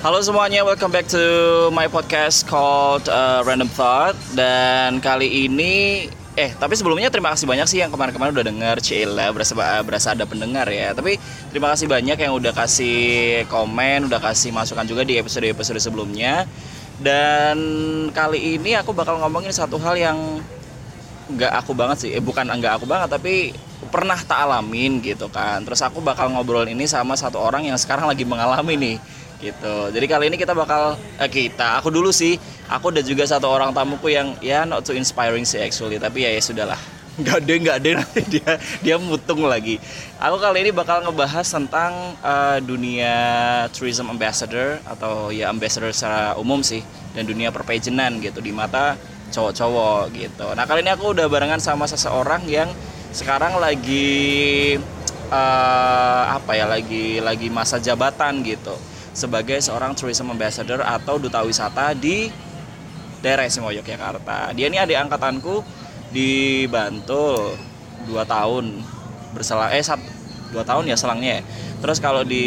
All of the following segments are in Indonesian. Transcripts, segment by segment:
Halo semuanya, welcome back to my podcast called uh, Random Thought Dan kali ini Eh, tapi sebelumnya terima kasih banyak sih yang kemarin-kemarin udah denger Cila berasa berasa ada pendengar ya. Tapi terima kasih banyak yang udah kasih komen, udah kasih masukan juga di episode-episode sebelumnya. Dan kali ini aku bakal ngomongin satu hal yang nggak aku banget sih. Eh, bukan nggak aku banget, tapi pernah tak alamin gitu kan. Terus aku bakal ngobrol ini sama satu orang yang sekarang lagi mengalami nih gitu. Jadi kali ini kita bakal eh, kita aku dulu sih aku dan juga satu orang tamuku yang ya not too inspiring sih actually. Tapi ya ya sudahlah. Nggak deh nggak deh nanti dia dia mutung lagi. Aku kali ini bakal ngebahas tentang uh, dunia tourism ambassador atau ya ambassador secara umum sih dan dunia perpejenan gitu di mata cowok-cowok gitu. Nah kali ini aku udah barengan sama seseorang yang sekarang lagi uh, apa ya lagi lagi masa jabatan gitu sebagai seorang tourism ambassador atau duta wisata di daerah Istimewa Yogyakarta. Dia ini adik angkatanku di Bantul 2 tahun berselang eh satu dua tahun ya selangnya ya. Terus kalau di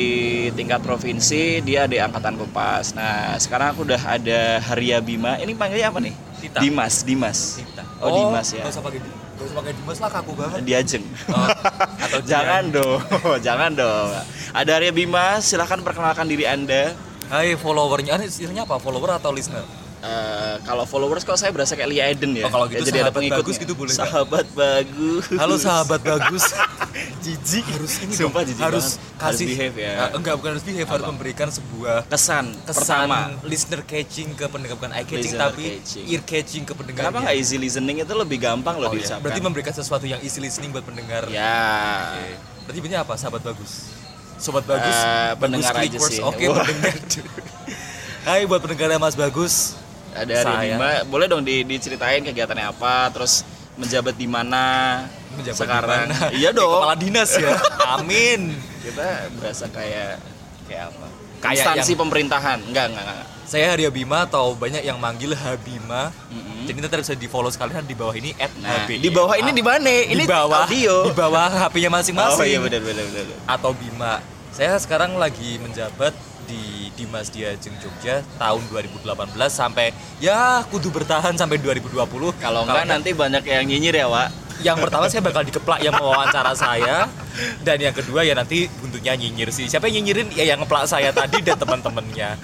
tingkat provinsi dia adik angkatanku pas. Nah sekarang aku udah ada Haria Bima. Ini panggilnya apa nih? Tita. Dimas, Dimas. Tita. Oh, Dimas ya. Gak usah pakai gak usah pakai lah kaku banget. Diajeng. Oh, atau jangan dong, jangan dong. Ada Haria Bima, silahkan perkenalkan diri anda. Hai followernya, ini istilahnya apa? Follower atau listener? Eh, kalau followers kok saya berasa kayak Lia Eden ya. Oh, kalau gitu Ya, jadi ada pengikutnya. bagus gitu boleh? Sahabat bagus. Halo sahabat bagus. jijik. harus ini Sumpah dong, jijik harus banget. kasih harus behave ya. Eh, enggak bukan harus behave, harus memberikan sebuah kesan, kesan pertama. listener catching ke pendengar bukan eye catching Listener tapi catching. ear catching ke pendengar. Kenapa nggak easy listening itu lebih gampang loh Oh, iya. diucapkan. Berarti memberikan sesuatu yang easy listening buat pendengar. Ya. Oke. Berarti bunyinya apa? Sahabat bagus. Sobat bagus. Bagus pendengar aja clickers. sih. Oke, Wah. pendengar. Hai buat pendengar Mas Bagus. Ada Saya. Bima, boleh dong di- diceritain kegiatannya apa, terus menjabat di mana Menjabat sekarang. di mana? Iya dong. Kepala dinas ya. Amin. Kita berasa kayak kayak apa? Kayak Instansi yang- pemerintahan. Enggak, enggak, enggak. Saya Haria Bima atau banyak yang manggil Habima. Mm-mm. Jadi nanti bisa di follow sekalian di bawah ini at Nah, HBI. di bawah ini di mana? Ini di bawah audio. Di bawah HP-nya masing-masing. Oh iya benar benar benar. Atau Bima. Saya sekarang lagi menjabat di Dimas Diajeng Jogja tahun 2018 sampai ya kudu bertahan sampai 2020. Kalau enggak nanti banyak yang nyinyir ya, Wak. yang pertama saya bakal dikeplak yang mewawancara saya dan yang kedua ya nanti buntutnya nyinyir sih. Siapa yang nyinyirin ya yang ngeplak saya tadi dan teman-temannya.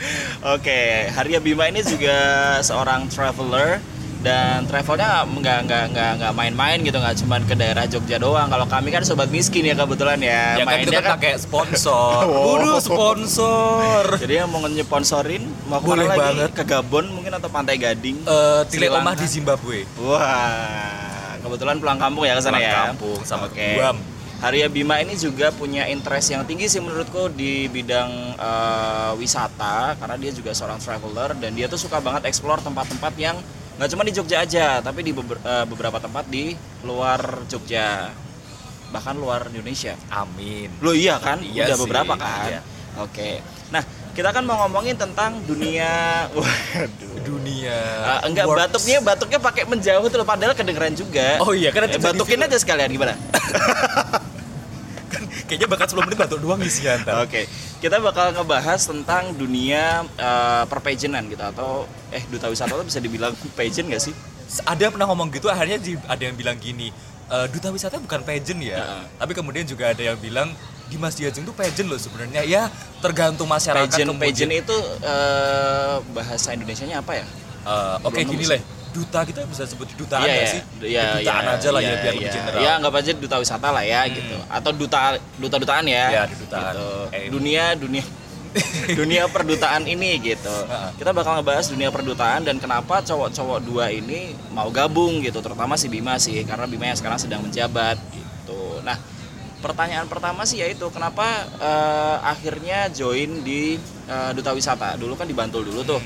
Oke, Haria Bima ini juga seorang traveler dan travelnya nggak nggak nggak nggak main-main gitu nggak cuma ke daerah Jogja doang kalau kami kan sobat miskin ya kebetulan ya, Ya kan kita mainnya kan pakai sponsor. Oh. Waduh, sponsor. jadi yang mau nge-sponsorin mau Boleh lagi banget. ke Gabon mungkin atau Pantai Gading Eh, Sri Tile Omah Lanka. di Zimbabwe. wah kebetulan pulang kampung ya ke sana Pulang ya kampung sama Oke. Guam. Haria Bima ini juga punya interest yang tinggi sih menurutku di bidang eh, wisata karena dia juga seorang traveler dan dia tuh suka banget explore tempat-tempat yang nggak cuma di Jogja aja tapi di beber- eh, beberapa tempat di luar Jogja bahkan luar Indonesia. Amin. Lo iya kan? Iya Udah sih, beberapa kan? iya. Oke. Nah, kita kan mau ngomongin tentang dunia waduh. Dunia. Ah, enggak works. batuknya batuknya pakai menjauh tuh padahal kedengeran juga. Oh iya, kan Eh, batukin aja sekalian gimana? Kayaknya bakal 10 menit batuk doang isinya. Oke, kita bakal ngebahas tentang dunia eh, perpagenan gitu atau eh duta wisata itu bisa dibilang pageant gak sih? Ada yang pernah ngomong gitu akhirnya di- ada yang bilang gini, "Eh, duta wisata bukan pageant ya. Heeh. Tapi kemudian juga ada yang bilang Dimas Diajeng tuh pageant loh sebenarnya. Ya tergantung masyarakat Pageant, kemudian. pageant itu eh, bahasa Indonesianya apa ya? Eh, Oke Belum gini lah, duta kita bisa sebut dutaan Iya, nggak iya. sih? Iya, Ya, dutaan iya, aja lah iya, ya biar iya. lebih general. Ya anggap aja duta wisata lah ya gitu. Atau duta duta dutaan ya. Ya, dutaan. Gitu. Eh, Dunia dunia dunia perdutaan ini gitu. Kita bakal ngebahas dunia perdutaan dan kenapa cowok-cowok dua ini mau gabung gitu, terutama si Bima sih karena Bima yang sekarang sedang menjabat gitu. Nah, pertanyaan pertama sih yaitu kenapa eh, akhirnya join di eh, duta wisata? Dulu kan di Bantul dulu tuh.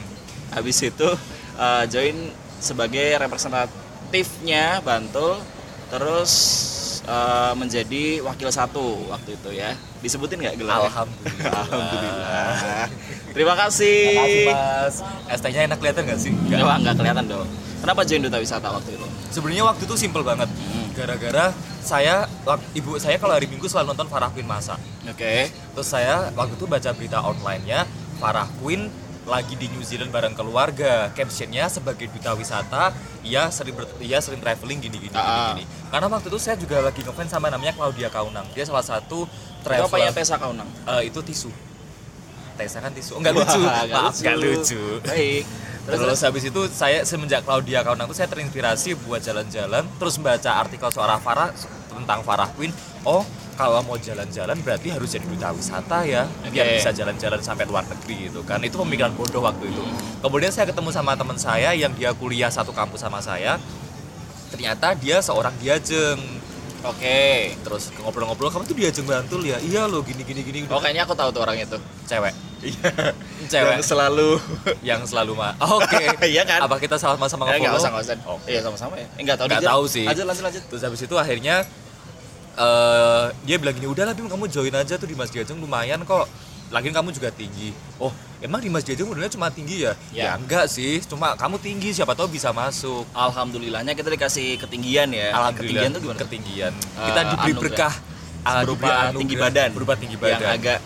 Habis itu eh, join sebagai representatifnya Bantul terus eh, menjadi wakil satu waktu itu ya disebutin nggak gelarnya? Alhamdulillah. Alhamdulillah. Terima kasih. Makasih mas. ST-nya enak kelihatan nggak sih? Enggak, enggak kelihatan dong. Kenapa join duta wisata waktu itu? Sebenarnya waktu itu simple banget. Hmm. Gara-gara saya, ibu saya kalau hari Minggu selalu nonton Farah Queen Masa. Oke. Terus saya waktu itu baca berita online-nya, Farah Queen lagi di New Zealand bareng keluarga. Captionnya sebagai duta wisata, ia sering ber, ia sering traveling gini gini, Ah. gini gini. Karena waktu itu saya juga lagi ngefans sama namanya Claudia Kaunang. Dia salah satu Itu apa ya traveler. Tessa Kaunang? Eh, itu tisu. Tessa kan tisu. Enggak lucu. Maaf, nggak lucu. Baik. Terus, Terus, habis itu saya semenjak Claudia Kaunang itu saya terinspirasi buat jalan-jalan terus baca artikel seorang Farah tentang Farah Queen. Oh, kalau mau jalan-jalan berarti harus jadi duta wisata ya biar bisa jalan-jalan sampai luar negeri gitu kan. Itu pemikiran bodoh waktu itu. Kemudian saya ketemu sama teman saya yang dia kuliah satu kampus sama saya. Ternyata dia seorang diajeng. Oke. Terus ngobrol-ngobrol, kamu tuh diajeng Bantul ya? Iya loh, gini gini gini. Oh, kayaknya aku tahu tuh orang itu. Cewek. Iya. Cewek Yang selalu yang selalu mah. Oke. Iya kan? Apa kita sama-sama Eh, nggak nge-follow? usah, nggak usah. Oh. Iya, sama-sama ya. Enggak tahu Nggak dia. tahu sih. Lanjut, lanjut, lanjut. Terus habis itu akhirnya eh dia bilang gini, udah lah Bim kamu join aja tuh di Mas Diajeng lumayan kok. Lagian kamu juga tinggi. Oh, emang di Mas Diajeng modelnya cuma tinggi ya? Ya. Ya, enggak sih, cuma kamu tinggi siapa tahu bisa masuk. Alhamdulillahnya kita dikasih ketinggian ya. Alhamdulillah Ketinggian tuh gimana? Ketinggian. Eh, Kita diberi berkah ah, berupa tinggi badan. Berupa tinggi badan. Yang agak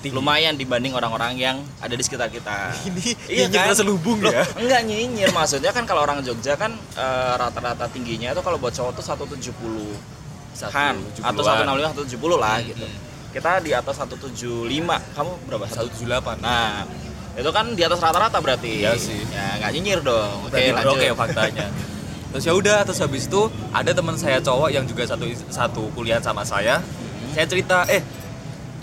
Tinggi. lumayan dibanding orang-orang yang ada di sekitar kita. Ini Iya nyinyir kan? terselubung Loh, ya. Enggak nyinyir maksudnya kan kalau orang Jogja kan eh, rata-rata tingginya itu kalau buat cowok tuh 170 kan atau 165 170 lah Hmm, gitu. hmm. Kita di atas 175. Kamu berapa? 178. Nah, itu kan di atas rata-rata berarti. Iya sih. Ya nggak nyinyir dong. Oke, Berarti lanjut. oke faktanya. Terus ya udah, terus habis itu ada teman saya cowok yang juga satu satu kuliah sama saya. Hmm. Saya cerita, eh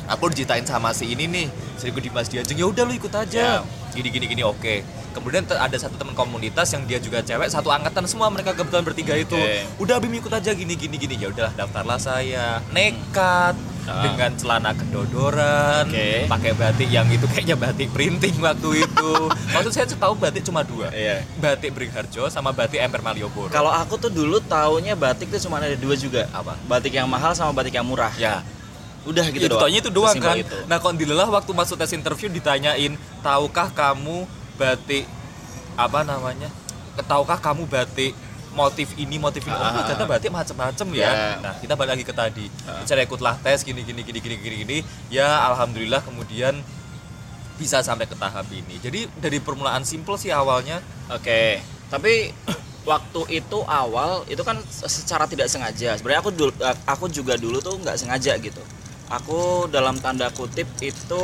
aku diceritain sama si ini nih, seriku di Mas Diajeng. Ya udah lu ikut aja. Ya. Gini gini gini oke. Kemudian ada satu teman komunitas yang dia juga cewek, satu angkatan semua mereka kebetulan bertiga itu. Oke. Udah Bim ikut aja gini gini gini. Ya udahlah daftarlah saya. Nekat Ah. dengan celana kedodoran, Oke. pakai batik yang itu kayaknya batik printing waktu itu. Maksud saya tahu batik cuma dua Iya. batik Beringharjo sama batik Emper Malioboro. Kalau aku tuh dulu taunya batik tuh cuma ada dua juga. Apa? Batik yang mahal sama batik yang murah. ya, Udah gitu itu doang. itu doang Sesimpel kan. itu. Nah, kondilelah waktu masuk tes interview ditanyain, "Tahukah kamu batik apa namanya? Tahukah kamu batik motif ini, motif ini?" Oh, ternyata batik macam-macam ya. Ya. Nah, kita balik lagi ke tadi. Ah. Saya ikutlah tes gini gini gini gini gini gini. Ya, alhamdulillah kemudian bisa sampai ke tahap ini. Jadi dari permulaan simple sih awalnya Oke, tapi waktu itu awal itu kan secara tidak sengaja. Sebenarnya aku dulu, aku juga dulu tuh nggak sengaja gitu. Aku dalam tanda kutip itu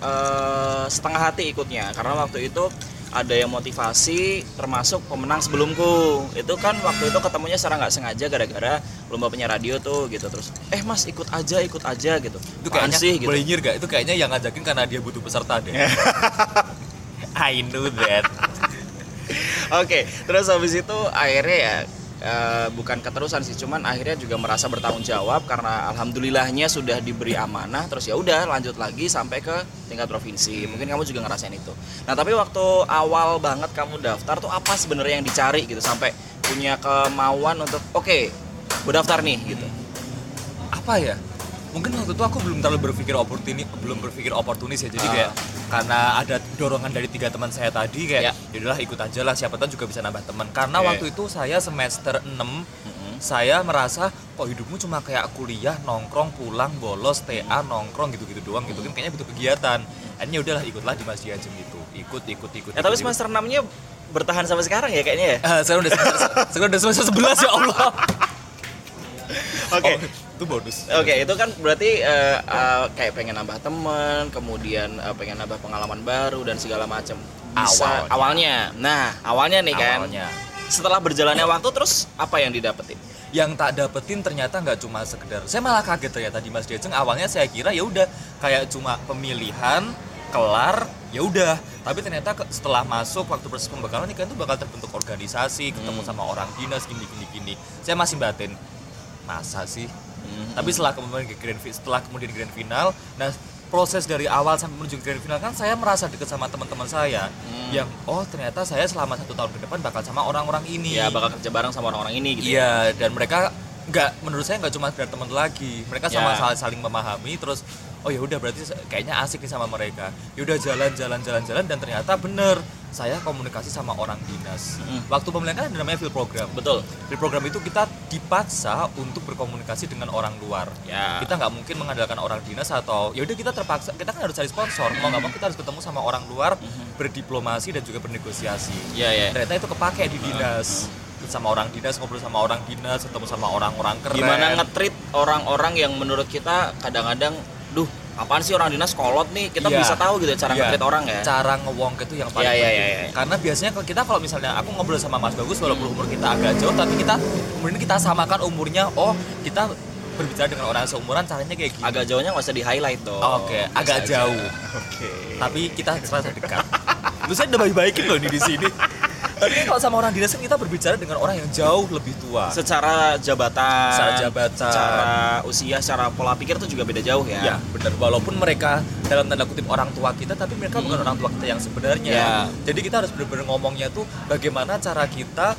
eh, setengah hati ikutnya karena waktu itu ada yang motivasi termasuk pemenang sebelumku itu kan waktu itu ketemunya secara nggak sengaja gara-gara lomba penyiar radio tuh gitu terus eh mas ikut aja ikut aja gitu itu Apaan kayaknya sih gitu boleh gak? Itu kayaknya yang ngajakin karena dia butuh peserta deh. I know that. Oke, terus habis itu akhirnya ya eh, bukan keterusan sih, cuman akhirnya juga merasa bertanggung jawab karena alhamdulillahnya sudah diberi amanah. Terus ya udah lanjut lagi sampai ke tingkat provinsi. Mungkin kamu juga ngerasain itu. Nah tapi waktu awal banget kamu daftar tuh apa sebenarnya yang dicari gitu sampai punya kemauan untuk oke, gue daftar nih gitu. Apa ya? Mungkin waktu itu aku belum terlalu berpikir oportunis, belum berpikir oportunis ya. Jadi Ah. kayak karena ada dorongan dari tiga teman saya tadi Ya. kayak yaudahlah ikut aja lah siapa tahu juga bisa nambah teman. Karena Oke. waktu itu saya semester 6 Mm-mm. saya merasa kok hidupmu cuma kayak kuliah nongkrong pulang bolos TA nongkrong gitu-gitu doang gitu kan kayaknya butuh kegiatan akhirnya udahlah ikutlah di Mas Diajem itu ikut ikut ikut Ya tapi ikut, semester 6-nya bertahan sampai sekarang ya kayaknya ya. Ah, sekarang udah semester, sekarang udah semester 11 ya Allah Oke. Oh, itu bonus Oke, itu kan berarti eh, eh, kayak pengen nambah teman, kemudian eh, pengen nambah pengalaman baru dan segala macam. Bisa Awalnya. awalnya. Nah, awalnya nih kan. awalnya Setelah berjalannya waktu terus apa yang didapetin? yang tak dapetin ternyata nggak cuma sekedar saya malah kaget ternyata di Mas Diajeng awalnya saya kira ya udah kayak cuma pemilihan kelar ya udah tapi ternyata ke- setelah masuk waktu proses pembekalan ini kan itu bakal terbentuk organisasi ketemu Hmm. sama orang dinas gini gini gini saya masih batin masa sih Hmm. tapi setelah kemudian ke grand setelah kemudian grand final nah proses dari awal sampai menuju grand final kan saya merasa dekat sama teman-teman saya Hmm. yang oh ternyata saya selama satu tahun ke depan bakal sama orang-orang ini ya bakal kerja bareng sama orang-orang ini gitu. Iya, dan mereka nggak menurut saya nggak cuma sekedar teman lagi. Mereka sama Ya. saling, saling memahami terus oh ya udah berarti kayaknya asik nih sama mereka. Ya udah jalan jalan jalan jalan dan ternyata bener saya komunikasi sama orang dinas. Mm. Waktu pemilihan kan ada namanya field program. Betul. Field program itu kita dipaksa untuk berkomunikasi dengan orang luar. Ya. Kita nggak mungkin mengandalkan orang dinas atau ya udah kita terpaksa kita kan harus cari sponsor. Mau nggak mau kita harus ketemu sama orang luar, berdiplomasi dan juga bernegosiasi. Ya ya. Ternyata itu kepake di dinas. Sama orang dinas ngobrol sama orang dinas, ketemu sama orang-orang keren. Gimana nge-treat orang-orang yang menurut kita kadang-kadang, apaan sih orang dinas kolot nih? Kita Iya. bisa tahu gitu cara Iya. nge-treat orang ya. Cara ngewong itu yang paling iya, penting. iya, iya. Karena biasanya kalau kita kalau misalnya aku ngobrol sama Mas Bagus walaupun umur kita agak jauh tapi kita kemudian kita samakan umurnya. Oh, kita berbicara dengan orang seumuran caranya kayak gini. Agak jauhnya nggak usah di-highlight dong. Oke, Bisa agak jauh. Oke. Tapi kita serasa dekat. Lu saya udah baik-baikin loh di sini. Tapi kan kalau sama orang dinas kan kita berbicara dengan orang yang jauh lebih tua. Secara jabatan, Secara jabatan. secara usia, secara pola pikir itu juga beda jauh ya. Ya, benar. Walaupun mereka dalam tanda kutip orang tua kita, tapi mereka bukan orang tua kita yang sebenarnya. Ya. Jadi kita harus benar-benar ngomongnya tuh bagaimana cara kita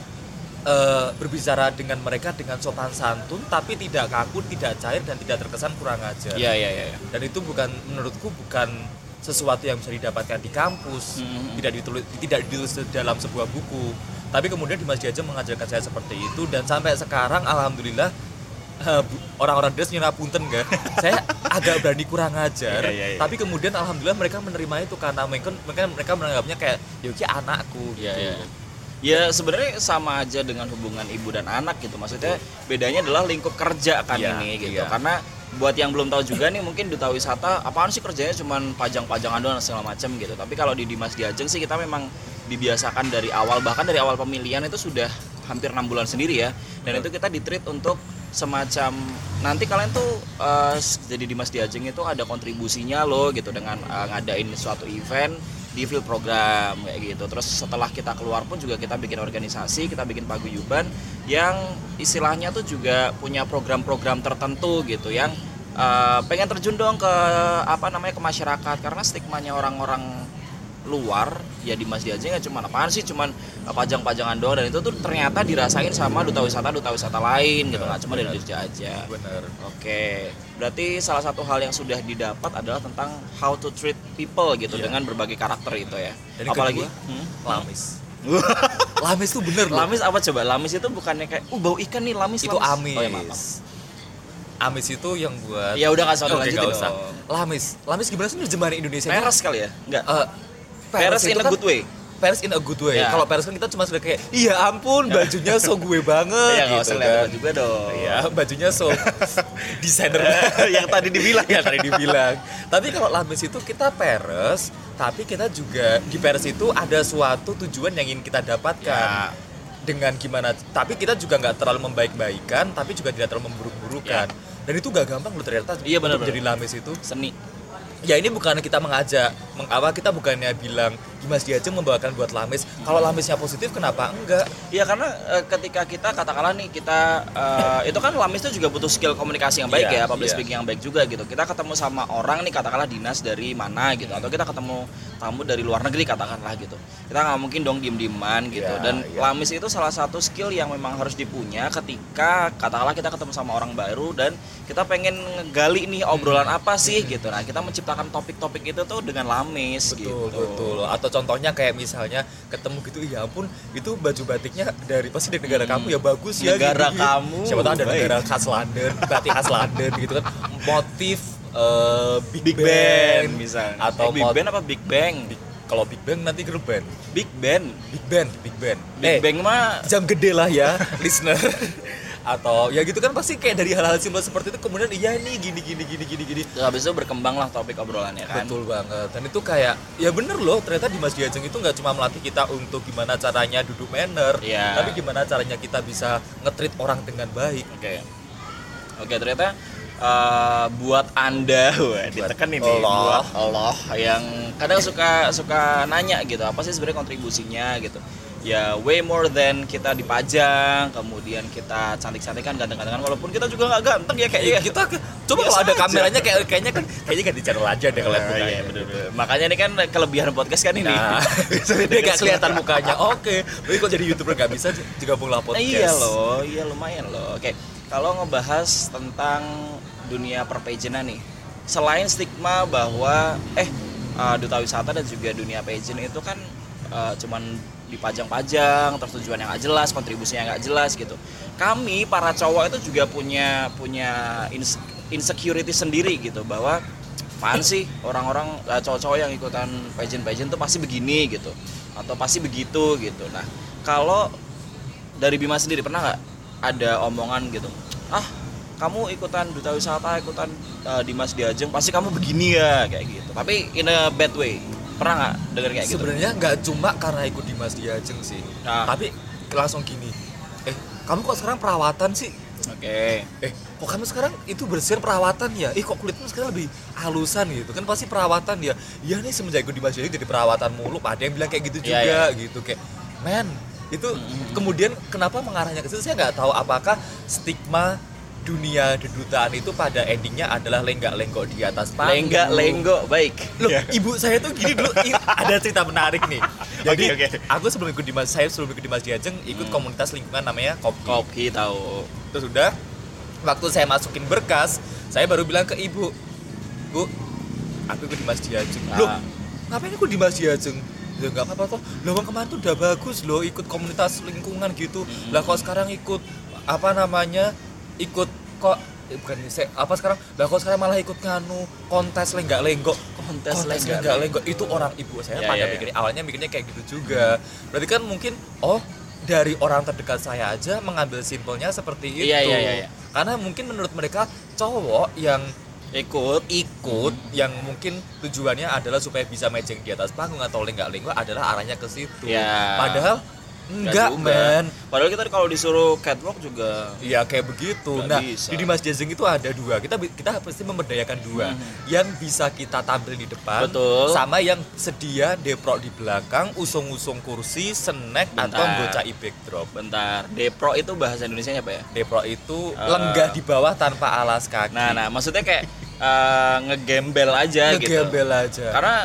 eh, berbicara dengan mereka dengan sopan santun, tapi tidak kaku, tidak cair dan tidak terkesan kurang ajar. Iya, iya, iya. Dan itu bukan menurutku bukan sesuatu yang bisa didapatkan di kampus, Mhm. tidak ditulis tidak ditulis dalam sebuah buku. Tapi kemudian Dimas Diajeng mengajarkan saya seperti itu dan sampai sekarang alhamdulillah eh, orang-orang des nyerah punten gak? saya agak berani kurang ajar, Iya, iya, iya. tapi kemudian alhamdulillah mereka menerima itu karena mungkin mereka menganggapnya kayak Yoki anakku Iya, gitu. iya. Ya sebenarnya sama aja dengan hubungan ibu dan anak gitu. Maksudnya bedanya adalah lingkup kerja kan Iya, ini gitu. iya. Karena buat yang belum tahu juga nih mungkin duta wisata apaan sih kerjanya cuman pajang-pajangan doang segala macam gitu. Tapi kalau di Dimas Diajeng sih kita memang dibiasakan dari awal bahkan dari awal pemilihan itu sudah hampir enam bulan sendiri ya. Dan itu kita ditreat untuk semacam nanti kalian tuh eh, jadi Dimas Diajeng itu ada kontribusinya loh gitu dengan eh, ngadain suatu event di field program kayak gitu. Terus setelah kita keluar pun juga kita bikin organisasi, kita bikin paguyuban yang istilahnya tuh juga punya program-program tertentu gitu yang eh, pengen terjun dong ke apa namanya ke masyarakat karena stigmanya orang-orang luar ya di Mas Diajeng ya cuman apaan sih cuman pajang-pajangan doang dan itu tuh ternyata dirasain sama duta wisata duta wisata lain gitu nggak cuma dari Jogja aja. Bener. Oke, berarti salah satu hal yang sudah didapat adalah tentang how to treat people gitu Iya. dengan berbagai karakter itu ya. Dan Apalagi kedua, Hmm? Lamis. Lamis tuh bener loh. Lamis apa coba? Lamis itu bukannya kayak uh bau ikan nih lamis itu lamis. amis. Oh, ya, maaf, maaf. Amis itu yang buat Ya udah nggak usah lanjutin usah. Lamis. Lamis gimana sih nerjemahin Indonesia? Peres kali ya? Enggak. Eh, Peres in itu a kan- good way. Peres in a good way. Ya. Kalau Peres kan kita cuma sudah kayak, iya ampun bajunya so gue banget Iya, nggak gitu usah kan. juga dong. Iya, bajunya so desainer yang tadi dibilang yang tadi dibilang. tapi kalau Lamis itu kita peres, tapi kita juga di peres itu ada suatu tujuan yang ingin kita dapatkan. Ya. Dengan gimana? Tapi kita juga nggak terlalu membaik-baikan, tapi juga tidak terlalu memburuk-burukan. Dan itu gak gampang loh ternyata Iya, benar, untuk menjadi Lamis itu. Seni. Ya ini bukan kita mengajak, meng, apa kita bukannya bilang Dimas Diajeng membawakan buat Lamis. Kalau Lamisnya positif kenapa enggak? Iya karena eh, ketika kita katakanlah nih kita eh, itu kan Lamis itu juga butuh skill komunikasi yang baik Iya, ya, public iya. speaking yang baik juga gitu. Kita ketemu sama orang nih katakanlah dinas dari mana gitu atau kita ketemu tamu dari luar negeri katakanlah gitu. Kita nggak mungkin dong diem-dieman gitu. Iya, Dan iya. Lamis itu salah satu skill yang memang harus dipunya ketika katakanlah kita ketemu sama orang baru dan kita pengen ngegali nih obrolan Hmm. apa sih gitu. Nah, kita menciptakan topik-topik itu tuh dengan Lamis Betul, gitu. betul. Atau contohnya kayak misalnya ketemu gitu, ya ampun, itu baju batiknya dari pasti dari negara kamu ya bagus ya. Negara gini." kamu, Siapa tahu ada baik. negara khas London, batik khas London gitu kan. Motif eh, Big, Big Band misalnya. Atau Eh, Big Band apa Big Bang? Big- kalau Big Bang nanti grup band. Big Band. Big Band, Big Band. Big Eh, Bang mah jam gede lah ya, listener. Atau ya gitu kan pasti kayak dari hal-hal simpel seperti itu kemudian iya nih gini gini gini gini gini. Terus habis itu berkembang lah topik obrolannya kan. Betul banget. Dan itu kayak ya bener loh ternyata Dimas Diajeng itu nggak cuma melatih kita untuk gimana caranya duduk manner, Iya. tapi gimana caranya kita bisa nge-treat orang dengan baik. Oke. Oke, ternyata eh, buat Anda, wah, ditekan ini Allah. buat Allah yang kadang suka suka nanya gitu, apa sih sebenarnya kontribusinya gitu. Ya way more than kita dipajang, kemudian kita cantik-cantikan, ganteng-gantengan walaupun kita juga nggak ganteng ya kayaknya. Iya, kita coba Biasa kalau ada aja. kameranya kayak kayaknya kan kayaknya kan di channel aja deh kalau Ah, iya, bener-bener. Makanya ini kan kelebihan podcast kan ini. Nah, dia nggak kelihatan mukanya. Oke, tapi kalau jadi youtuber nggak bisa digabunglah podcast. Iya loh, iya lumayan loh. Oke, kalau ngebahas tentang dunia perpagenan nih, selain stigma bahwa eh uh, duta wisata dan juga dunia pageant itu kan eh, cuman dipajang-pajang terus tujuannya nggak jelas kontribusinya nggak jelas gitu. Kami para cowok itu juga punya punya ins- insecurity sendiri gitu bahwa apaan sih orang-orang eh, cowok-cowok yang ikutan pageant-pageant tuh pasti begini gitu atau pasti begitu gitu. Nah kalau dari Bima sendiri pernah nggak ada omongan gitu ah kamu ikutan duta wisata ikutan eh, Dimas Diajeng pasti kamu begini ya kayak gitu. Tapi in a bad way pernah nggak denger kayak gitu Sebenarnya nggak cuma karena ikut Dimas Diajeng sih, Nah. tapi langsung gini. Eh, kamu kok sekarang perawatan sih? oke Eh, kok kamu sekarang itu bersihin perawatan ya? Ih, kok kulitmu sekarang lebih halusan gitu? Kan pasti perawatan ya. Iya nih semenjak ikut Dimas Diajeng jadi perawatan mulu. Ada yang bilang kayak gitu Iya, juga gitu kayak, men itu kemudian kenapa mengarahnya ke situ saya nggak tahu apakah stigma dunia kedutaan itu pada endingnya adalah lenggak-lenggok di atas panggung lenggak lenggok baik Loh, ibu saya tuh gini dulu ada cerita menarik nih. Jadi Oke, oke. aku sebelum ikut Dimas saya sebelum ikut Dimas Diajeng ikut Hmm. komunitas lingkungan namanya Kopi. kopi tahu Terus udah waktu saya masukin berkas, saya baru bilang ke ibu, "Bu, aku ikut Dimas Diajeng." Ah. Loh, ngapain ikut Dimas Diajeng? Ya nggak apa-apa toh. Loh, kan kemarin tuh udah bagus loh ikut komunitas lingkungan gitu. Hmm. Lah kok sekarang ikut apa namanya? Ikut kok eh, bukan saya apa sekarang lah kok sekarang malah ikut nganu kontes lenggak-lenggok Kontes lenggak lenggak-lenggok. itu orang ibu saya Ya, pada ya, ya. mikirnya awalnya mikirnya kayak gitu juga berarti kan mungkin oh dari orang terdekat saya aja mengambil simpelnya seperti itu Iya, iya, iya, iya. karena mungkin menurut mereka cowok yang ikut ikut yang mungkin tujuannya adalah supaya bisa matching di atas panggung atau lenggak-lenggok adalah arahnya ke situ Ya. padahal enggak men padahal kita kalau disuruh catwalk juga Iya kayak begitu. Nggak nah bisa. di Dimas Jazeng itu ada dua. Kita kita pasti memberdayakan dua. Yang bisa kita tampil di depan, Hmm. Betul. sama yang sedia deprok di belakang, usung-usung kursi, snack atau Bentar. gocai backdrop. bentar depro itu bahasa Indonesia apa ya Deprok itu Eh. lenggah di bawah tanpa alas kaki. nah nah maksudnya kayak eh, ngegembel aja gitu Ngegembel aja. karena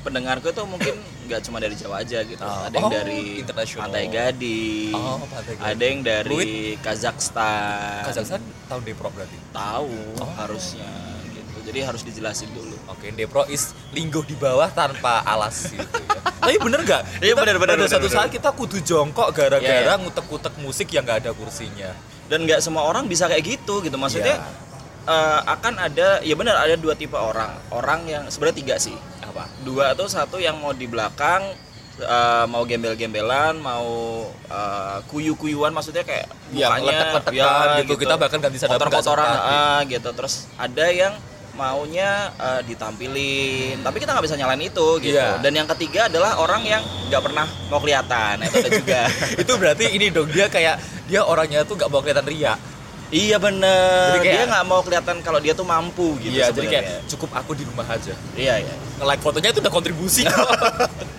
pendengarku itu mungkin nggak cuma dari Jawa aja gitu Oh. ada yang Oh, dari internasional. Pantai Gading Oh, Pantai Gading. ada yang dari Kazakhstan Kazakhstan tahun deprok berarti. tahu Oh. harusnya gitu jadi harus dijelasin dulu Oke, Depro is lingguh di bawah tanpa alas gitu ya. Tapi bener nggak? Iya, bener, bener, Pada bener, satu bener. saat kita kudu jongkok gara-gara Iya, iya. ngutek-ngutek musik yang nggak ada kursinya. dan nggak semua orang bisa kayak gitu gitu maksudnya Iya. eh, akan ada ya benar ada dua tipe orang orang yang sebenarnya tiga sih Apa? dua atau satu yang mau di belakang eh, mau gembel-gembelan mau eh, kuyu-kuyuan maksudnya kayak Yang mukanya letek-letekan gitu. Kita bahkan ganti sadap nggak kotor-kotoran sempat, ah, gitu terus ada yang maunya eh, ditampilin tapi kita nggak bisa nyalain itu gitu Iya. dan yang ketiga adalah orang yang nggak pernah mau kelihatan itu ada juga itu berarti ini dong dia kayak dia orangnya tuh nggak mau kelihatan ria. Iya bener Jadi kayak- dia nggak mau kelihatan kalau dia tuh mampu gitu iya, jadi kayak cukup aku di rumah aja. iya iya Nge-like fotonya itu udah kontribusi.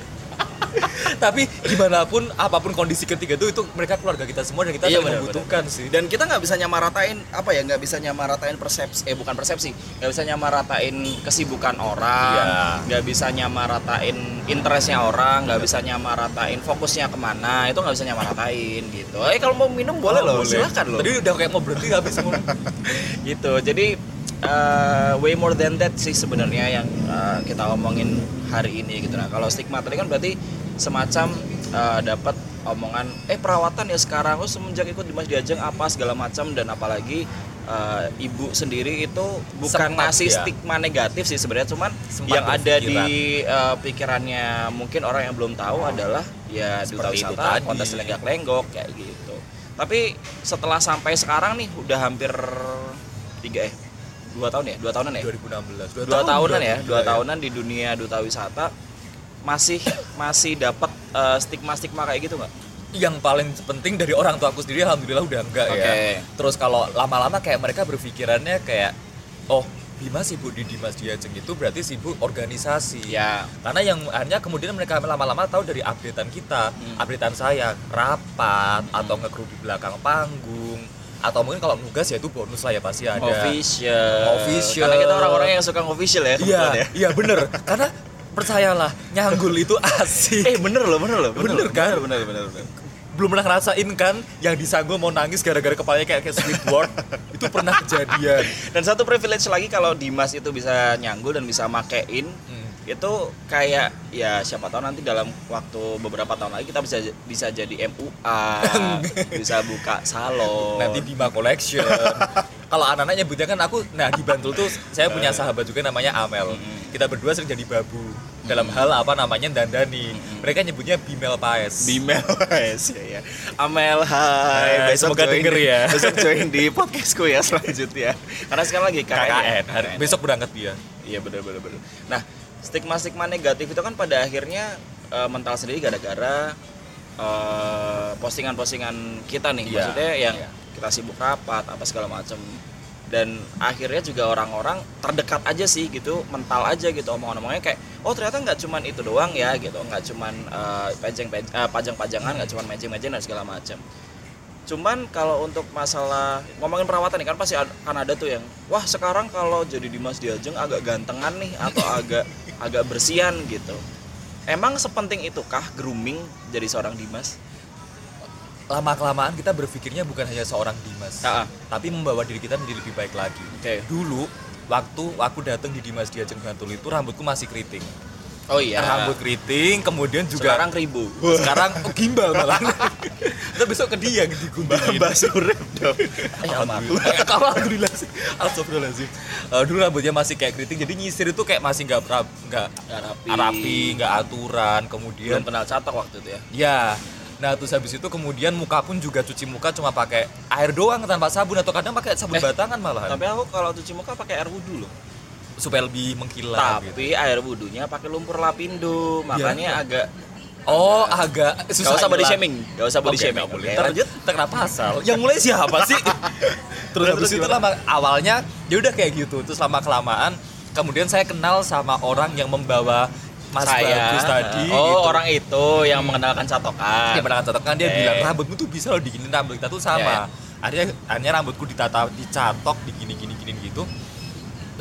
Tapi gimana pun apa pun kondisi ketiga itu itu mereka keluarga kita semua dan kita Iya, benar, membutuhkan sih. dan kita nggak bisa nyamaratain apa ya nggak bisa nyamaratain persepsi eh bukan persepsi nggak bisa nyamaratain kesibukan orang Iya. nggak bisa nyamaratain interestnya orang nggak bisa nyamaratain fokusnya ke mana itu nggak bisa nyamaratain gitu. Eh kalau mau minum boleh loh silakan loh. Tadi udah kayak mau berhenti habis gitu. Jadi uh, way more than that sih sebenarnya yang uh, kita omongin hari ini gitu. Nah kalau stigma tadi kan berarti semacam uh, dapat omongan eh perawatan ya sekarang oh semenjak ikut Dimas Diajeng apa segala macam. Dan apalagi uh, ibu sendiri itu bukan Sempat, ngasih ya. stigma negatif sih sebenarnya. Cuman Sempat yang ada di uh, pikirannya mungkin orang yang belum tahu adalah ya duta wisata kontes lenggak-lenggok kayak gitu. Tapi setelah sampai sekarang nih udah hampir tiga eh dua tahun ya dua tahunan ya 2016. dua tahunan berarti ya gila dua tahunan di dunia duta wisata masih masih dapat stigma stigma kayak gitu nggak yang paling penting dari orang tua aku sendiri alhamdulillah udah enggak ya. Oke. Terus kalau lama-lama kayak mereka berpikirannya kayak oh Bima sibuk di Dimas Diajeng itu berarti sibuk organisasi. ya Karena yang hanya kemudian mereka lama-lama tahu dari updatean kita, Hmm. updatean saya rapat atau ngekru di belakang panggung atau mungkin kalau nugas ya itu bonus lah ya pasti ada. official Official. karena kita orang-orang yang suka official ya Iya, ya iya bener. Karena percayalah nyanggul itu asik. eh bener loh bener loh Bener kan? bener bener, bener. belum pernah ngerasain kan yang disanggul mau nangis gara-gara kepalanya kayak kayak Squidward itu pernah kejadian dan satu privilege lagi kalau Dimas itu bisa nyanggul dan bisa makein Hmm. Itu kayak ya siapa tahu nanti dalam waktu beberapa tahun lagi kita bisa bisa jadi MUA bisa buka salon. Nanti Bima Collection. Kalau anak-anak nyebutnya kan aku nah di Bantul tuh saya punya sahabat juga namanya Amel. Kita berdua sering jadi babu. Dalam hal apa namanya dandani. Mereka nyebutnya Bimel Paes. Bimel guys ya, ya. Amel hai. Hai, semoga join denger ya. besok join di podcastku ya selanjutnya. Karena sekarang lagi KKN, KKN KKN. besok berangkat dia. Iya benar benar benar. Nah, stigma-stigma negatif itu kan pada akhirnya eh, mental sendiri gara-gara eh, postingan-postingan kita nih. Iya, Maksudnya yang iya. kita sibuk rapat apa segala macam. Dan akhirnya juga orang-orang terdekat aja sih gitu, mental aja gitu omong-omongnya kayak oh ternyata nggak cuman itu doang ya gitu, nggak cuman pejeng pej- eh, pajang-pajangan, nggak cuman mejeng-mejeng dan segala macam. Cuman kalau untuk masalah ngomongin perawatan nih kan pasti ad- kan ada tuh yang wah sekarang kalau jadi Dimas Diajeng agak gantengan nih atau agak agak bersihan gitu. Emang sepenting itukah grooming jadi seorang Dimas? lama kelamaan kita berpikirnya bukan hanya seorang Dimas Ah, ah. tapi membawa diri kita menjadi lebih baik lagi Oke. dulu waktu aku datang di Dimas Diajeng Bantul itu rambutku masih keriting Oh iya. rambut keriting kemudian juga sekarang ribu. sekarang oh, gimbal malah kita besok ke dia yang diguntingin Mbak Surip dong. Eh, alhamdulillah. Alhamdulillah sih. Eh, dulu rambutnya masih kayak keriting, jadi nyisir itu kayak masih nggak nggak rapi. rapi, nggak aturan. Belum Kemudian, kenal catok waktu itu ya. ya. Nah terus habis itu kemudian muka pun juga cuci muka cuma pakai air doang tanpa sabun atau kadang pakai sabun Eh, batangan malahan Tapi aku kalau cuci muka pakai air wudhu loh. Supaya lebih mengkilat gitu. Tapi air wudhunya pakai lumpur lapindo, makanya agak Oh agak Gak usah body shaming, gak usah body Oke, shaming. Oke, Ntar lanjut. ntar kena pasal. Yang mulai siapa sih? terus habis terus itu lama awalnya ya udah kayak gitu. Terus lama kelamaan kemudian saya kenal sama orang yang membawa Mas saya Bagus tadi oh gitu. orang itu yang mengenalkan catokan dia pernah catokan dia Oke. bilang rambutmu tuh bisa loh diginin rambut kita tuh Ya, ya. sama. Akhirnya akhirnya rambutku ditata dicatok digini gini gini gitu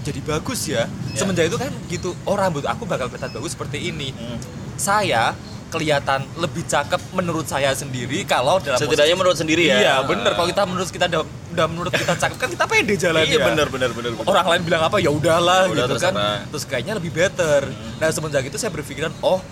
jadi bagus ya. Ya. Semenjak itu kan gitu, oh rambut aku bakal kelihatan bagus seperti ini Hmm. saya kelihatan lebih cakep menurut saya sendiri kalau dalam setidaknya posisi- menurut sendiri ya Iya bener kalau kita menurut kita udah, udah menurut kita cakep kan kita pede jalan iya bener bener bener bener. Orang lain bilang apa ya udahlah Ya udah, gitu kan. terserah. Hmm. Terus kayaknya lebih better. Nah semenjak itu saya berpikiran oh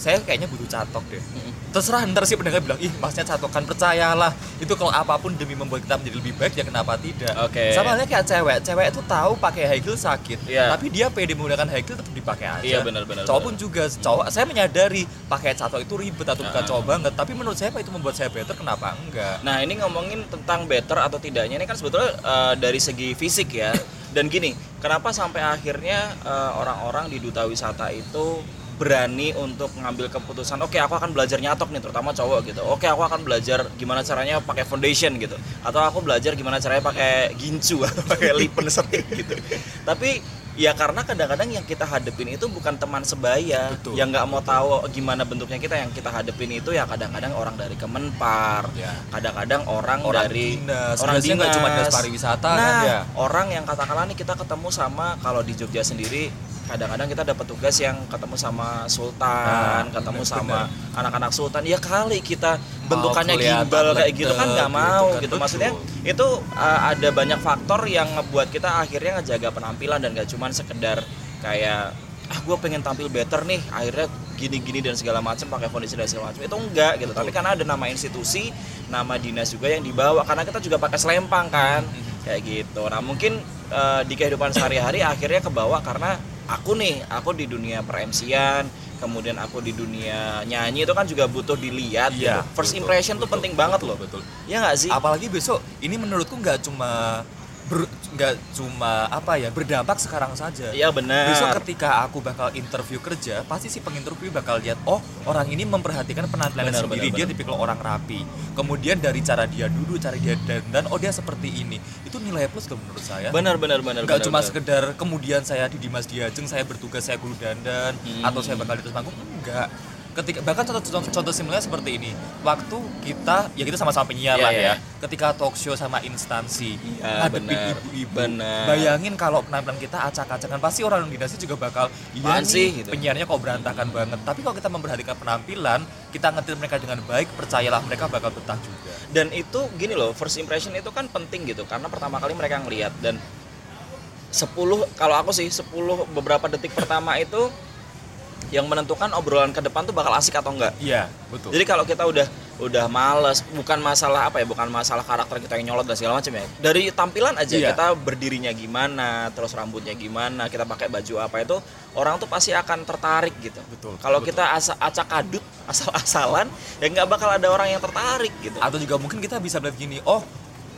saya kayaknya butuh catok deh. Hmm. Terserah ntar sih pendengar bilang ih masnya catokan percayalah itu kalau apa pun demi membuat kita menjadi lebih baik ya kenapa tidak. Oke. Sama halnya kayak cewek, cewek itu tahu pakai high heel sakit, Iya. tapi dia pede menggunakan high heel tetap dipakai aja. Iya, benar, benar, Cowok pun juga cowok saya menyadari pakai catok itu ribet atau bukan Ah. cowok banget tapi menurut saya apa itu membuat saya better kenapa enggak Nah ini ngomongin tentang better atau tidaknya ini kan sebetulnya eh, dari segi fisik ya. Dan gini, kenapa sampai akhirnya eh, orang-orang di duta wisata itu berani untuk ngambil keputusan oke aku akan belajar nyatok nih terutama cowok gitu. Oke aku akan belajar gimana caranya pakai foundation gitu. Atau aku belajar gimana caranya pakai gincu atau pakai lipen stick gitu. Tapi ya karena kadang-kadang yang kita hadepin itu bukan teman sebaya Betul, yang nggak mau tahu gimana bentuknya kita yang kita hadepin itu ya kadang-kadang orang dari Kemenpar Ya. kadang-kadang orang, Orang dari dinas, orang dinas cuma dinas pariwisata nah, kan ya? orang yang katakanlah nih kita ketemu sama kalau di Jogja sendiri kadang-kadang kita dapat tugas yang ketemu sama sultan, Nah, ketemu bener, sama anak-anak sultan. Ya kali kita bentukannya kelihatan gimbal kayak gitu kan ledek nggak gitu mau kan, gitu. betul. Maksudnya itu uh, ada banyak faktor yang ngebuat kita akhirnya ngejaga penampilan dan gak cuman sekedar kayak ah gue pengen tampil better nih akhirnya gini-gini dan segala macam pakai foundation dan segala macam itu enggak gitu tapi karena ada nama institusi nama dinas juga yang dibawa karena kita juga pakai selempang kan kayak gitu nah mungkin eh, di kehidupan sehari-hari akhirnya kebawa karena aku nih aku di dunia per-MC-an kemudian aku di dunia nyanyi itu kan juga butuh dilihat Iya, gitu. first betul, impression tuh betul, penting banget betul, loh betul. ya nggak sih apalagi besok ini menurutku nggak cuma nggak cuma apa ya berdampak sekarang saja. Iya benar. Besok ketika aku bakal interview kerja pasti si penginterview bakal lihat oh orang ini memperhatikan penampilannya Benar, sendiri. benar, dia tipikal orang rapi. Kemudian dari cara dia duduk cara dia dandan oh dia seperti ini. Itu nilai plus loh menurut saya. Benar benar benar nggak benar, cuma benar. sekedar kemudian saya di Dimas Diajeng saya bertugas saya guru dandan Hmm. atau saya bakal di atas panggung enggak ketika bahkan contoh contoh, contoh seperti ini. Waktu kita ya kita sama-sama penyiar Iya, lah iya. ya. Ketika talk show sama instansi. Hadepin benar, ibu-ibu. Bayangin kalau penampilan kita acak-acakan pasti orang dinasti juga bakal iya sih, gitu. penyiarnya kok berantakan banget. Tapi kalau kita memperhatikan penampilan kita ngetil mereka dengan baik percayalah mereka bakal betah juga. Dan itu gini loh first impression itu kan penting gitu. Karena pertama kali mereka ngelihat dan 10 kalau aku sih 10 beberapa detik pertama itu yang menentukan obrolan ke depan tuh bakal asik atau enggak. Iya, betul. Jadi kalau kita udah udah males, bukan masalah apa ya, bukan masalah karakter kita yang nyolot dan segala macam ya. Dari tampilan aja Iya. kita berdirinya gimana, terus rambutnya gimana, kita pakai baju apa itu orang tuh pasti akan tertarik gitu. Betul, Kalau betul. kita asa acak kadut, asal-asalan, ya nggak bakal ada orang yang tertarik gitu. atau juga mungkin kita bisa melihat gini oh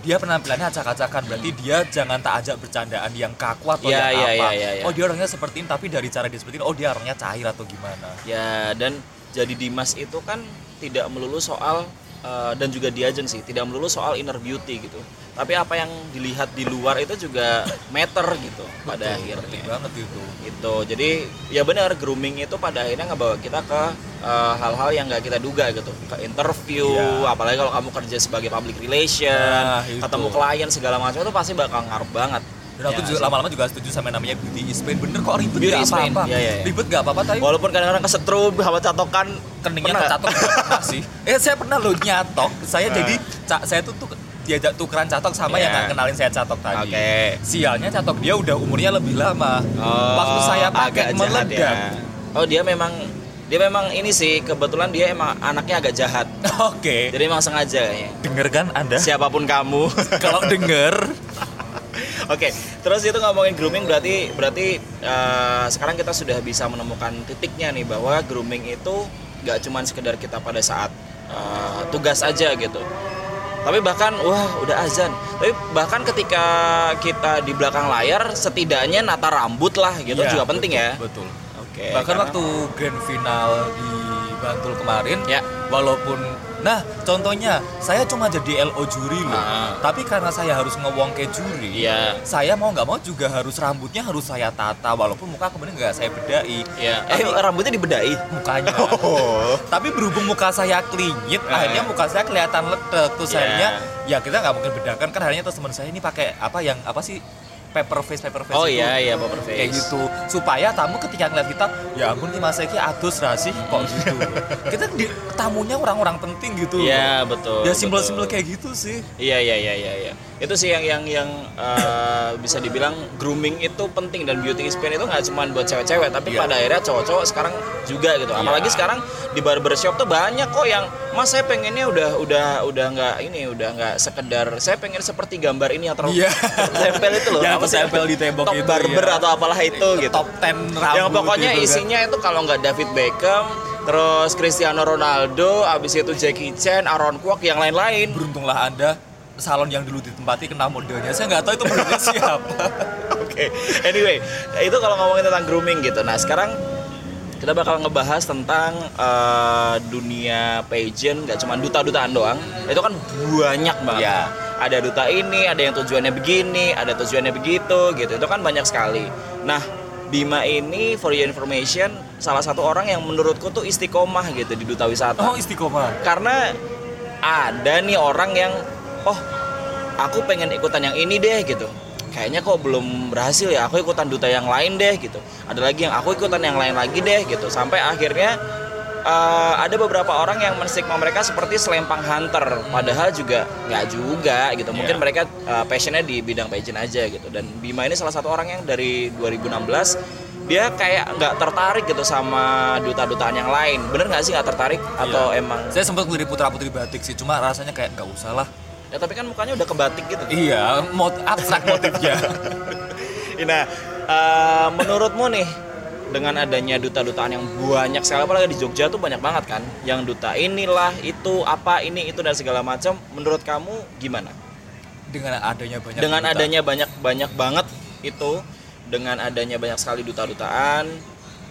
dia penampilannya acak-acakan. Berarti dia jangan tak ajak bercandaan yang kaku atau Iya, yang iya, apa. iya, iya, iya. oh dia orangnya seperti ini tapi dari cara dia seperti ini oh dia orangnya cair atau gimana? Ya dan jadi Dimas itu kan tidak melulu soal eh, dan juga Diajeng sih tidak melulu soal inner beauty gitu. Tapi apa yang dilihat di luar itu juga matter gitu pada Betul, akhirnya. banget itu Gitu. Jadi ya benar grooming itu pada akhirnya ngebawa kita ke eh, hal-hal yang nggak kita duga gitu. Ke interview, Iya. apalagi kalau kamu kerja sebagai public relation, Nah, itu. ketemu klien segala macam itu pasti bakal ngaruh banget. Dan aku Ya juga lama-lama juga setuju sama namanya beauty is pain bener kok ribet Beauty gak pain, apa-apa iya, iya, iya. ribet gak apa-apa tapi Walaupun kadang-kadang kesetrum sama catokan keningnya pernah sih eh saya pernah loh nyatok saya Ah. jadi ca- saya tuh tuh diajak tukeran catok sama Iya. yang nggak kenalin saya catok tadi Oke. sialnya catok dia udah umurnya lebih lama Oh, waktu saya pakai meledak ya. Oh dia memang dia memang ini sih kebetulan dia emang anaknya agak jahat. oke Jadi emang sengaja kayaknya. denger kan anda Siapa pun kamu. kalau denger Oke, terus itu ngomongin grooming berarti berarti eh, sekarang kita sudah bisa menemukan titiknya nih bahwa grooming itu nggak cuman sekedar kita pada saat eh, tugas aja gitu. Tapi bahkan wah udah azan. Tapi bahkan ketika kita di belakang layar setidaknya nata rambut lah gitu Iya, juga penting betul, ya. betul Oke. bahkan karena- waktu grand final di Bantul kemarin Ya. walaupun nah contohnya saya cuma jadi LO juri loh Ah. tapi karena saya harus ngewong ke juri Iya. saya mau nggak mau juga harus rambutnya harus saya tata walaupun muka kemudian nggak saya bedai Ya, eh Tapi- rambutnya dibedahi. mukanya Oh. tapi berhubung muka saya klinyit Ah. akhirnya muka saya kelihatan ledek terus Iya. akhirnya ya kita nggak mungkin bedakan kan akhirnya terus teman saya ini pakai apa yang apa sih paper face paper face Oh itu. iya iya Bapak Face. kayak gitu supaya tamu ketika ngeliat kita ya ampun nih mas Eki adus rasih kok gitu kita di, tamunya orang-orang penting gitu Iya betul. ya simbol-simbol kayak gitu sih Iya iya iya iya. iya. Itu sih yang yang yang eh, bisa dibilang grooming itu penting dan beauty experience itu nggak cuma buat cewek-cewek tapi Iya. pada akhirnya cowok-cowok sekarang juga gitu. Apalagi Iya. sekarang di barbershop tuh banyak kok yang mas saya pengennya udah udah udah nggak ini udah nggak sekedar saya pengen seperti gambar ini yang terlalu Iya. tempel itu loh. Yang Apa sih? tertempel di tembok Top itu, barber iya. atau apalah itu gitu. top 10 rambut yang pokoknya gitu kan. isinya itu kalau nggak David Beckham terus Cristiano Ronaldo abis itu Jackie Chan Aaron Kwok yang lain-lain beruntunglah anda salon yang dulu ditempati kena modelnya saya nggak tahu itu modelnya siapa Oke, anyway, itu kalau ngomongin tentang grooming gitu. Nah, sekarang kita bakal ngebahas tentang eh, dunia pageant, gak cuma duta-dutaan doang. Itu kan banyak banget. Ya. Ada duta ini, ada yang tujuannya begini, ada tujuannya begitu, gitu. Itu kan banyak sekali. Nah, Bima ini, for your information, salah satu orang yang menurutku tuh istiqomah gitu di duta wisata oh istiqomah karena ada nih orang yang oh aku pengen ikutan yang ini deh gitu. Kayaknya kok belum berhasil ya aku ikutan duta yang lain deh gitu. Ada lagi yang aku ikutan yang lain lagi deh gitu. Sampai akhirnya eh, ada beberapa orang yang menstigma mereka seperti selempang hunter. Padahal juga nggak juga gitu. Mungkin Iya. mereka eh, passionnya di bidang pageant aja gitu. Dan Bima ini salah satu orang yang dari 2016 dia kayak nggak tertarik gitu sama duta-dutaan yang lain. Bener nggak sih nggak tertarik? Atau Iya. emang saya sempat ngelirik putra putri batik sih cuma rasanya kayak nggak usah lah Ya tapi kan mukanya udah kebatik gitu. iya mot abstrak motifnya Nah, eh, menurutmu nih dengan adanya duta-dutaan yang banyak sekali apalagi di Jogja tuh banyak banget kan yang duta inilah itu apa ini itu dan segala macam menurut kamu gimana dengan adanya banyak dengan duta. adanya banyak banyak banget itu dengan adanya banyak sekali duta-dutaan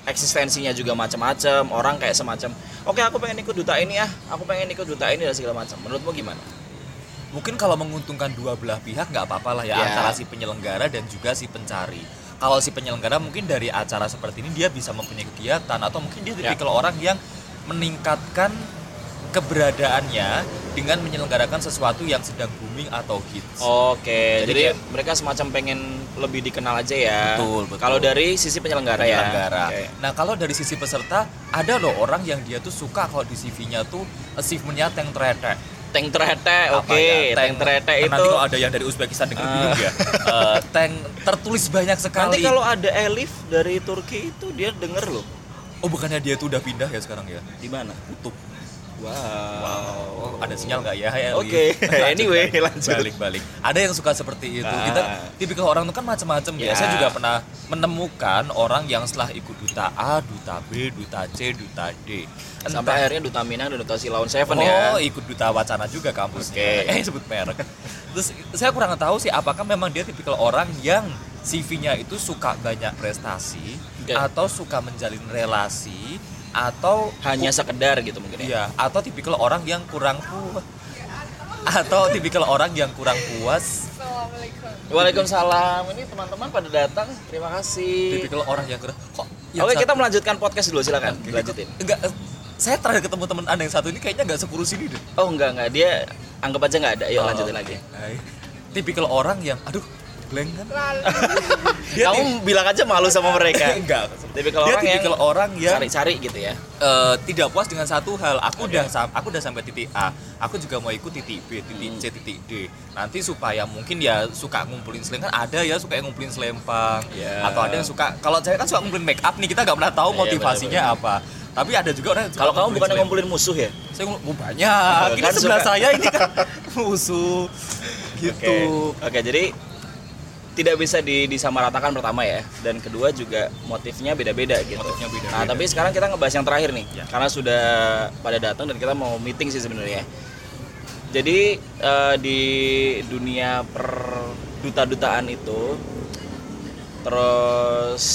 eksistensinya juga macam-macam orang kayak semacam oke aku pengen ikut duta ini ya aku pengen ikut duta ini dan segala macam menurutmu gimana mungkin kalau menguntungkan dua belah pihak nggak apa-apa lah ya Ya. antara si penyelenggara dan juga si pencari kalau si penyelenggara mungkin dari acara seperti ini dia bisa mempunyai kegiatan atau mungkin dia Ya. tipikal orang yang meningkatkan keberadaannya dengan menyelenggarakan sesuatu yang sedang booming atau hits. Oke, Jadi jadi, kayak- mereka semacam pengen lebih dikenal aja ya. Betul, betul. Kalau dari sisi penyelenggara, penyelenggara. ya. Oke. Nah kalau dari sisi peserta ada loh orang yang dia tuh suka kalau di CV-nya tuh achievementnya tank tretek. Tank terete, oke. ya, Tank terete itu. Nanti kalau ada yang dari Uzbekistan denger bingung ya. Eh, tank tertulis banyak sekali. Nanti kalau ada Elif dari Turki itu dia denger loh. Oh bukannya dia tuh udah pindah ya sekarang ya? Di mana? Kutub. Wow. Oh, ada sinyal nggak ya? Oke, Lanjut, anyway, balik. lanjut. Balik balik. Ada yang suka seperti itu. Ah. Kita tipikal orang itu kan macam-macam ya. Ya. Saya juga pernah menemukan orang yang setelah ikut duta A, duta B, duta C, duta D. Sampai Entah- akhirnya Duta Minang dan Duta Silaun Seven oh, ya. ikut duta wacana juga kampusnya. Oke. Eh sebut merek. Terus saya kurang tahu sih apakah memang dia tipikal orang yang CV-nya itu suka banyak prestasi Oke. atau suka menjalin relasi atau Hanya sekedar gitu mungkin ya. Iya, atau tipikal orang yang kurang puas. Atau tipikal orang yang kurang puas. Waalaikumsalam. Ini teman-teman pada datang. Terima kasih. Tipikal orang yang kurang kok. yang Oke, satu- kita melanjutkan podcast dulu silakan. Oke, Lanjutin. Enggak, eh, saya terakhir ketemu teman Anda yang satu ini kayaknya nggak sekurus ini deh. Oh, enggak enggak. Dia anggap aja enggak ada. Yuk Oh, lanjutin lagi. hai. Tipikal orang yang aduh, Glenn kan? Dia Kamu bilang aja malu sama mereka. enggak. Tipikal Dia orang yang orang yang cari-cari gitu ya. eh, tidak puas dengan satu hal. Aku Oke. udah aku udah sampai titik A. Aku juga mau ikut titik B, titik Hmm. C, titik D. Nanti supaya mungkin ya suka ngumpulin seleng kan ada ya suka yang ngumpulin selempang Ya. atau ada yang suka kalau saya kan suka ngumpulin make up nih kita nggak pernah tahu Iya, motivasinya apa. Tapi ada juga orang Kalau kamu bukan ngumpulin musuh ya? saya ngomong oh, banyak. Ini Kan sebelah suka. saya ini kan musuh gitu. Oke. Oke, jadi tidak bisa di, disamaratakan pertama ya dan kedua juga motifnya beda-beda gitu. Motifnya beda-beda. Nah, tapi sekarang kita ngebahas yang terakhir nih. Ya. Karena sudah pada datang dan kita mau meeting sih sebenarnya. Jadi eh, di dunia per duta-dutaan itu terus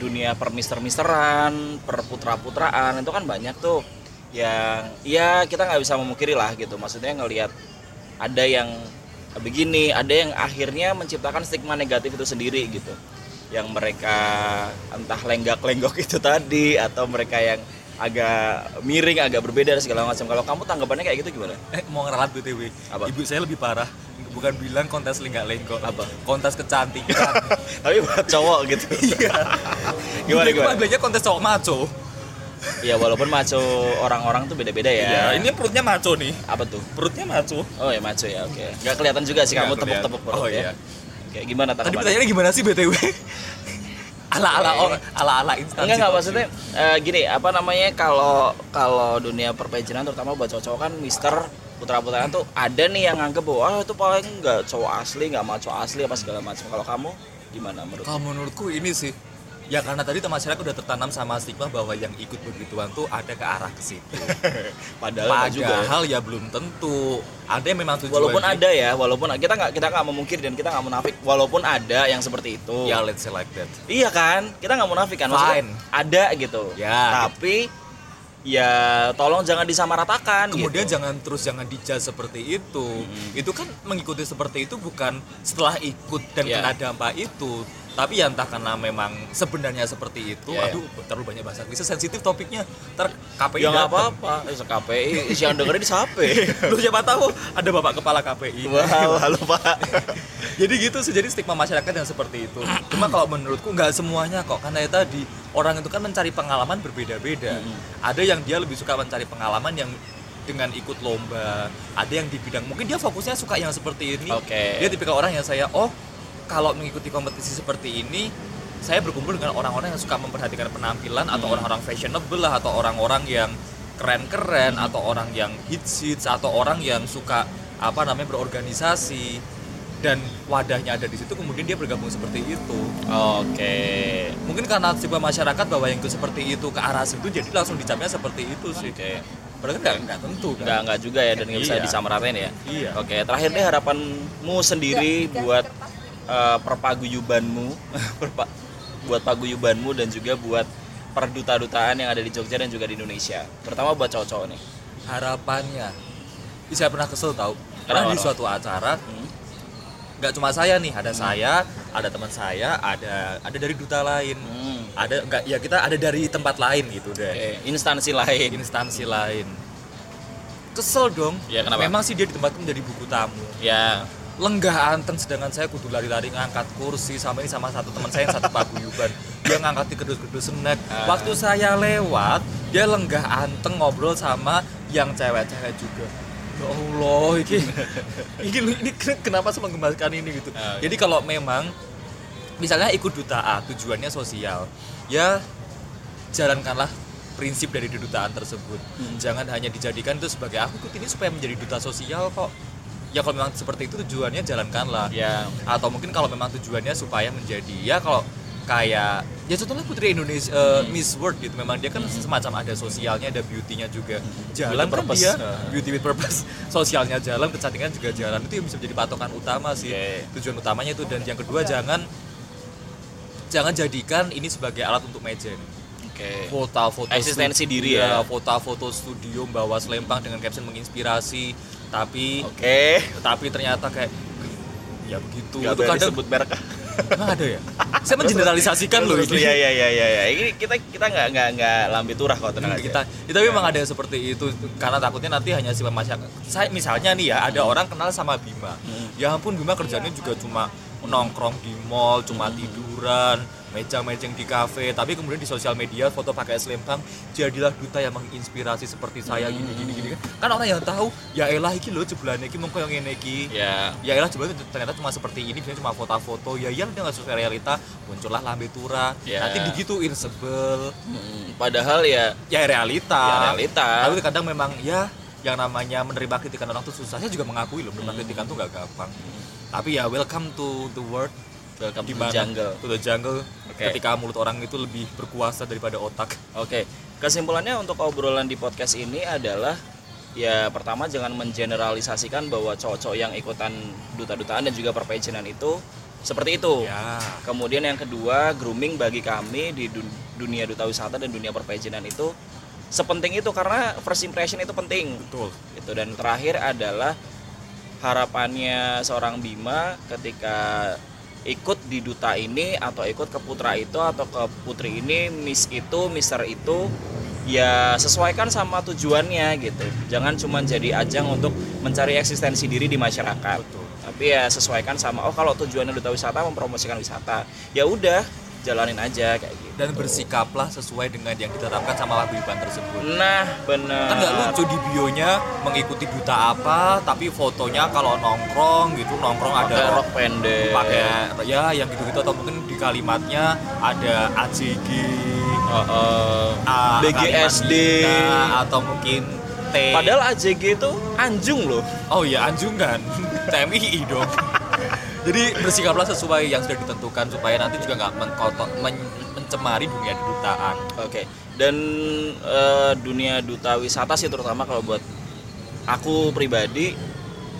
dunia per mister-misteran, per putra-putraan itu kan banyak tuh yang ya kita nggak bisa memungkiri lah gitu. Maksudnya ngelihat ada yang begini, ada yang akhirnya menciptakan stigma negatif itu sendiri gitu. Yang mereka entah lenggak-lenggok itu tadi atau mereka yang agak miring, agak berbeda dan segala macam. Kalau kamu tanggapannya kayak gitu gimana? Eh mau ngeralat BTW. Apa? Ibu saya lebih parah. Bukan bilang kontes lenggak lenggok. Apa? Kontes kecantikan. Tapi buat cowok gitu. Iya. Gimana, gimana? kontes cowok maco. Ya walaupun maco orang-orang tuh beda-beda ya. Iya, ini perutnya maco nih. apa tuh? Perutnya maco. Oh ya maco ya, oke. Nggak kelihatan juga sih kamu Nggak kelihatan. tepuk-tepuk perut Oh, ya. iya. Oke, gimana Tadi tanggapannya? pertanyaannya gimana sih BTW? ala ala Oke. ala ala instansi. Enggak enggak maksudnya eh, gini apa namanya kalau kalau dunia perpejinan terutama buat cowok-cowok kan Mister putra-putraan tuh ada nih yang nganggep bahwa ah, itu paling nggak cowok asli nggak maco asli apa segala macam. Kalau kamu gimana menurut? Kalau menurutku ini sih ya karena tadi masyarakat udah tertanam sama stigma bahwa yang ikut begituan tuh ada ke arah ke situ. Padahal nggak juga. ya. Padahal ya belum tentu. Ada yang memang tujuannya. Walaupun ada ya, walaupun kita nggak kita nggak memungkiri dan kita nggak munafik, walaupun ada yang seperti itu. Ya let's say like that. Iya kan, kita nggak munafik kan, maksudnya Fine. ada gitu. Ya. Tapi ya tolong jangan disamaratakan. Kemudian gitu. jangan terus jangan dijudge seperti itu. Itu kan mengikuti seperti itu bukan setelah ikut dan Ya. kena dampak itu. Tapi ya entah karena memang sebenarnya seperti itu. Ya, ya. Aduh, terlalu banyak bahasa Inggris sensitif topiknya. Ter KPI ya nggak apa-apa, eh, KPI yang dengerin di sape. Lu siapa tahu ada Bapak Kepala KPI. Wow, halo Pak. jadi gitu sih jadi stigma masyarakat yang seperti itu cuma kalau menurutku nggak semuanya kok karena ya tadi orang itu kan mencari pengalaman berbeda-beda ada yang dia lebih suka mencari pengalaman yang dengan ikut lomba ada yang di bidang mungkin dia fokusnya suka yang seperti ini Oke. dia tipikal orang yang saya oh kalau mengikuti kompetisi seperti ini saya berkumpul dengan orang-orang yang suka memperhatikan penampilan atau Hmm. orang-orang fashionable lah atau orang-orang yang keren-keren atau orang yang hits hits atau orang yang suka apa namanya berorganisasi dan wadahnya ada di situ kemudian dia bergabung seperti itu Oke. mungkin karena stigma masyarakat bahwa yang itu seperti itu ke arah situ jadi langsung dicapnya seperti itu sih Oke. padahal kan nggak nggak tentu kan Nggak nggak juga ya dan nggak bisa Iya. disamaratain ya. Iya. Oke, terakhir deh harapanmu sendiri buat eh, perpaguyubanmu, perpa- buat paguyubanmu dan juga buat perduta-dutaan yang ada di Jogja dan juga di Indonesia. Terutama buat cowok-cowok nih. harapannya saya pernah kesel tahu Kenapa, karena di suatu acara Hmm. nggak cuma saya nih ada saya ada teman saya ada ada dari duta lain Hmm. ada nggak ya kita ada dari tempat lain gitu deh Oke, instansi lain. instansi lain kesel dong Ya, kenapa? memang sih dia ditempatkan menjadi buku tamu Ya. Lenggah anteng sedangkan saya kudu lari-lari ngangkat kursi sama ini sama satu teman saya yang satu paguyuban dia ngangkat di kedus-kedus snack Ah. waktu saya lewat dia lenggah anteng ngobrol sama yang cewek-cewek juga. Ya Allah ini ini, ini kenapa sih menggemaskan ini gitu? Ah, jadi kalau memang misalnya ikut duta A tujuannya sosial ya jalankanlah prinsip dari kedutaan tersebut. Jangan hanya dijadikan itu sebagai aku ikut ini supaya menjadi duta sosial kok ya kalau memang seperti itu tujuannya jalankanlah. Ya. atau mungkin kalau memang tujuannya supaya menjadi ya kalau kayak ya contohnya Putri Indonesia eh, Miss World gitu. Memang dia kan semacam ada sosialnya ada beauty-nya juga jalan With kan purpose. dia. Uh. beauty with purpose. Sosialnya jalan kecantikan juga jalan. Itu yang bisa menjadi patokan utama sih. Oke. tujuan utamanya itu. Dan yang kedua jangan jangan jadikan ini sebagai alat untuk mejen Oke. foto-foto Eksistensi diri ya. iya, foto-foto studio bawa selempang dengan caption menginspirasi tapi Oke. tapi ternyata kayak ya begitu Gak itu kadang disebut merek. Emang ada ya saya mengeneralisasikan loh ini Iya iya iya iya. Ya. Ini kita kita nggak nggak nggak lambi turah kok tenang aja. kita kita memang ada yang seperti itu karena takutnya nanti hanya si masyarakat saya misalnya nih ya ada orang kenal sama Bima Hmm. ya ampun Bima kerjanya juga cuma nongkrong di mall cuma Hmm. tiduran meja-mejeng di kafe tapi kemudian di sosial media foto pakai selempang jadilah duta yang menginspirasi seperti saya Hmm. gini gini gini kan kan orang yang tahu ya elah iki loh jebulane iki mongko yang ngene iki. Ya. ya elah jebulane ternyata cuma seperti ini dia cuma foto-foto. Ya yang dia nggak sesuai realita muncullah lambe tura. Ya. nanti digituin sebel. Hmm, Padahal ya ya realita. Ya, realita. tapi kadang memang ya yang namanya menerima kritikan orang tuh susah saya juga mengakui loh menerima kritikan tuh nggak gampang. Tapi ya welcome to the world to the Gimana? jungle. to the jungle Oke. ketika mulut orang itu lebih berkuasa daripada otak Oke, kesimpulannya untuk obrolan di podcast ini adalah ya pertama jangan mengeneralisasikan bahwa cowok-cowok yang ikutan duta-dutaan dan juga perpejinan itu seperti itu. ya Kemudian yang kedua, grooming bagi kami di dun- dunia duta wisata dan dunia perpejinan itu sepenting itu karena first impression itu penting. betul Gitu dan terakhir adalah harapannya seorang Bima ketika ikut di duta ini atau ikut ke putra itu atau ke putri ini miss itu mister itu ya sesuaikan sama tujuannya gitu. Jangan cuma jadi ajang untuk mencari eksistensi diri di masyarakat. Betul. Tapi ya sesuaikan sama oh kalau tujuannya duta wisata mempromosikan wisata. Ya udah jalanin aja kayak gitu. Dan bersikaplah sesuai dengan yang ditetapkan sama lagu Iban tersebut. Nah bener kan nggak lucu di bionya mengikuti duta apa tapi fotonya kalau nongkrong gitu nongkrong pakai ada rok pendek. pakai ya yang gitu-gitu atau mungkin di kalimatnya ada ACG Heeh. A, BGSD. Lina, atau mungkin T. Padahal AJG itu anjung loh. oh ya anjungan. TMI dong jadi bersikaplah sesuai yang sudah ditentukan supaya nanti juga nggak mengkotor men- mencemari dunia kedutaan Oke. Dan eh, dunia duta wisata sih terutama kalau buat aku pribadi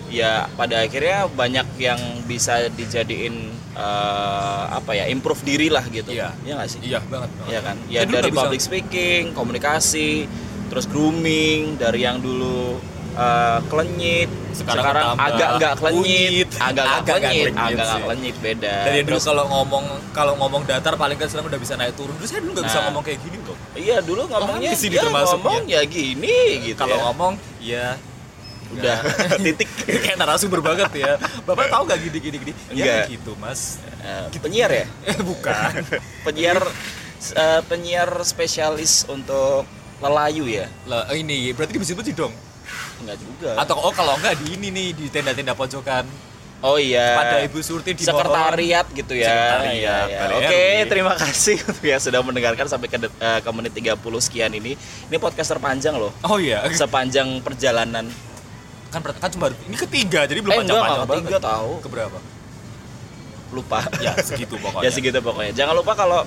ya pada akhirnya banyak yang bisa dijadiin eh, apa ya improve diri lah gitu. Iya. Iya nggak sih? iya banget, banget. Iya kan? Ya dulu dari nggak bisa- public speaking, komunikasi, terus grooming dari yang dulu eh, klenyit, Sekarang sekarang, tambah. agak nggak klenyit, agak nggak klenyit, agak nggak sih. klenyit beda. dari dulu kalau ngomong kalau ngomong datar paling kan sekarang udah bisa naik turun. Terus saya dulu nggak bisa Nah. ngomong kayak gini loh Iya dulu ngomongnya di sini ya termasuk, ngomong ya gini gitu kalau ya. ngomong ya udah titik. Kayak narasumber banget ya. Bapak tahu nggak gini gini gini? Ya gitu mas. Eh, penyiar ya? Bukan. Penyiar eh, penyiar spesialis untuk lelayu ya? Lah ini berarti di sih dong enggak juga atau oh kalau enggak di ini nih di tenda-tenda pojokan oh iya pada ibu surti di sekretariat gitu ya. Sekretariat, Iya, iya. Balai Oke, RW. terima kasih untuk yang sudah mendengarkan sampai ke, eh, ke menit 30 sekian ini. Ini podcast terpanjang loh. oh iya Sepanjang perjalanan. kan kan cuma ini ketiga jadi belum Eh, panjang-panjang enggak ketiga banget. tahu. keberapa Lupa. ya segitu pokoknya ya segitu pokoknya. Jangan lupa kalau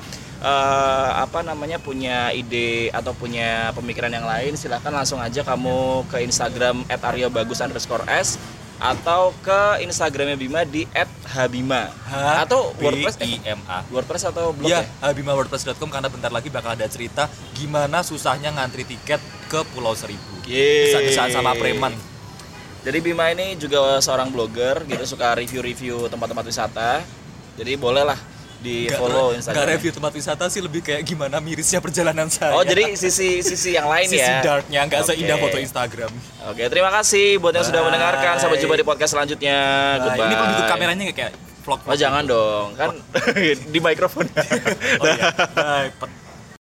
eh, apa namanya punya ide atau punya pemikiran yang lain silahkan langsung aja kamu ke Instagram @aryabagus underscore s atau ke Instagramnya Bima di @habima H atau WordPress I eh, M A WordPress atau blog Iya, ya? habimawordpress.com karena bentar lagi bakal ada cerita gimana susahnya ngantri tiket ke Pulau Seribu. Yeay. Bisa-bisaan sama preman. Jadi Bima ini juga seorang blogger gitu suka review-review tempat-tempat wisata. Jadi bolehlah di follow Nggak Instagram. review tempat wisata sih lebih kayak gimana mirisnya perjalanan saya. Oh jadi sisi sisi yang lain sisi ya. darknya nggak Oke. seindah foto Instagram. Oke terima kasih buat yang sudah Bye. mendengarkan. Sampai jumpa di podcast selanjutnya. Nah, Goodbye. ini kameranya nggak kayak vlog. Oh jangan dong kan di mikrofon. Oh iya. Bye.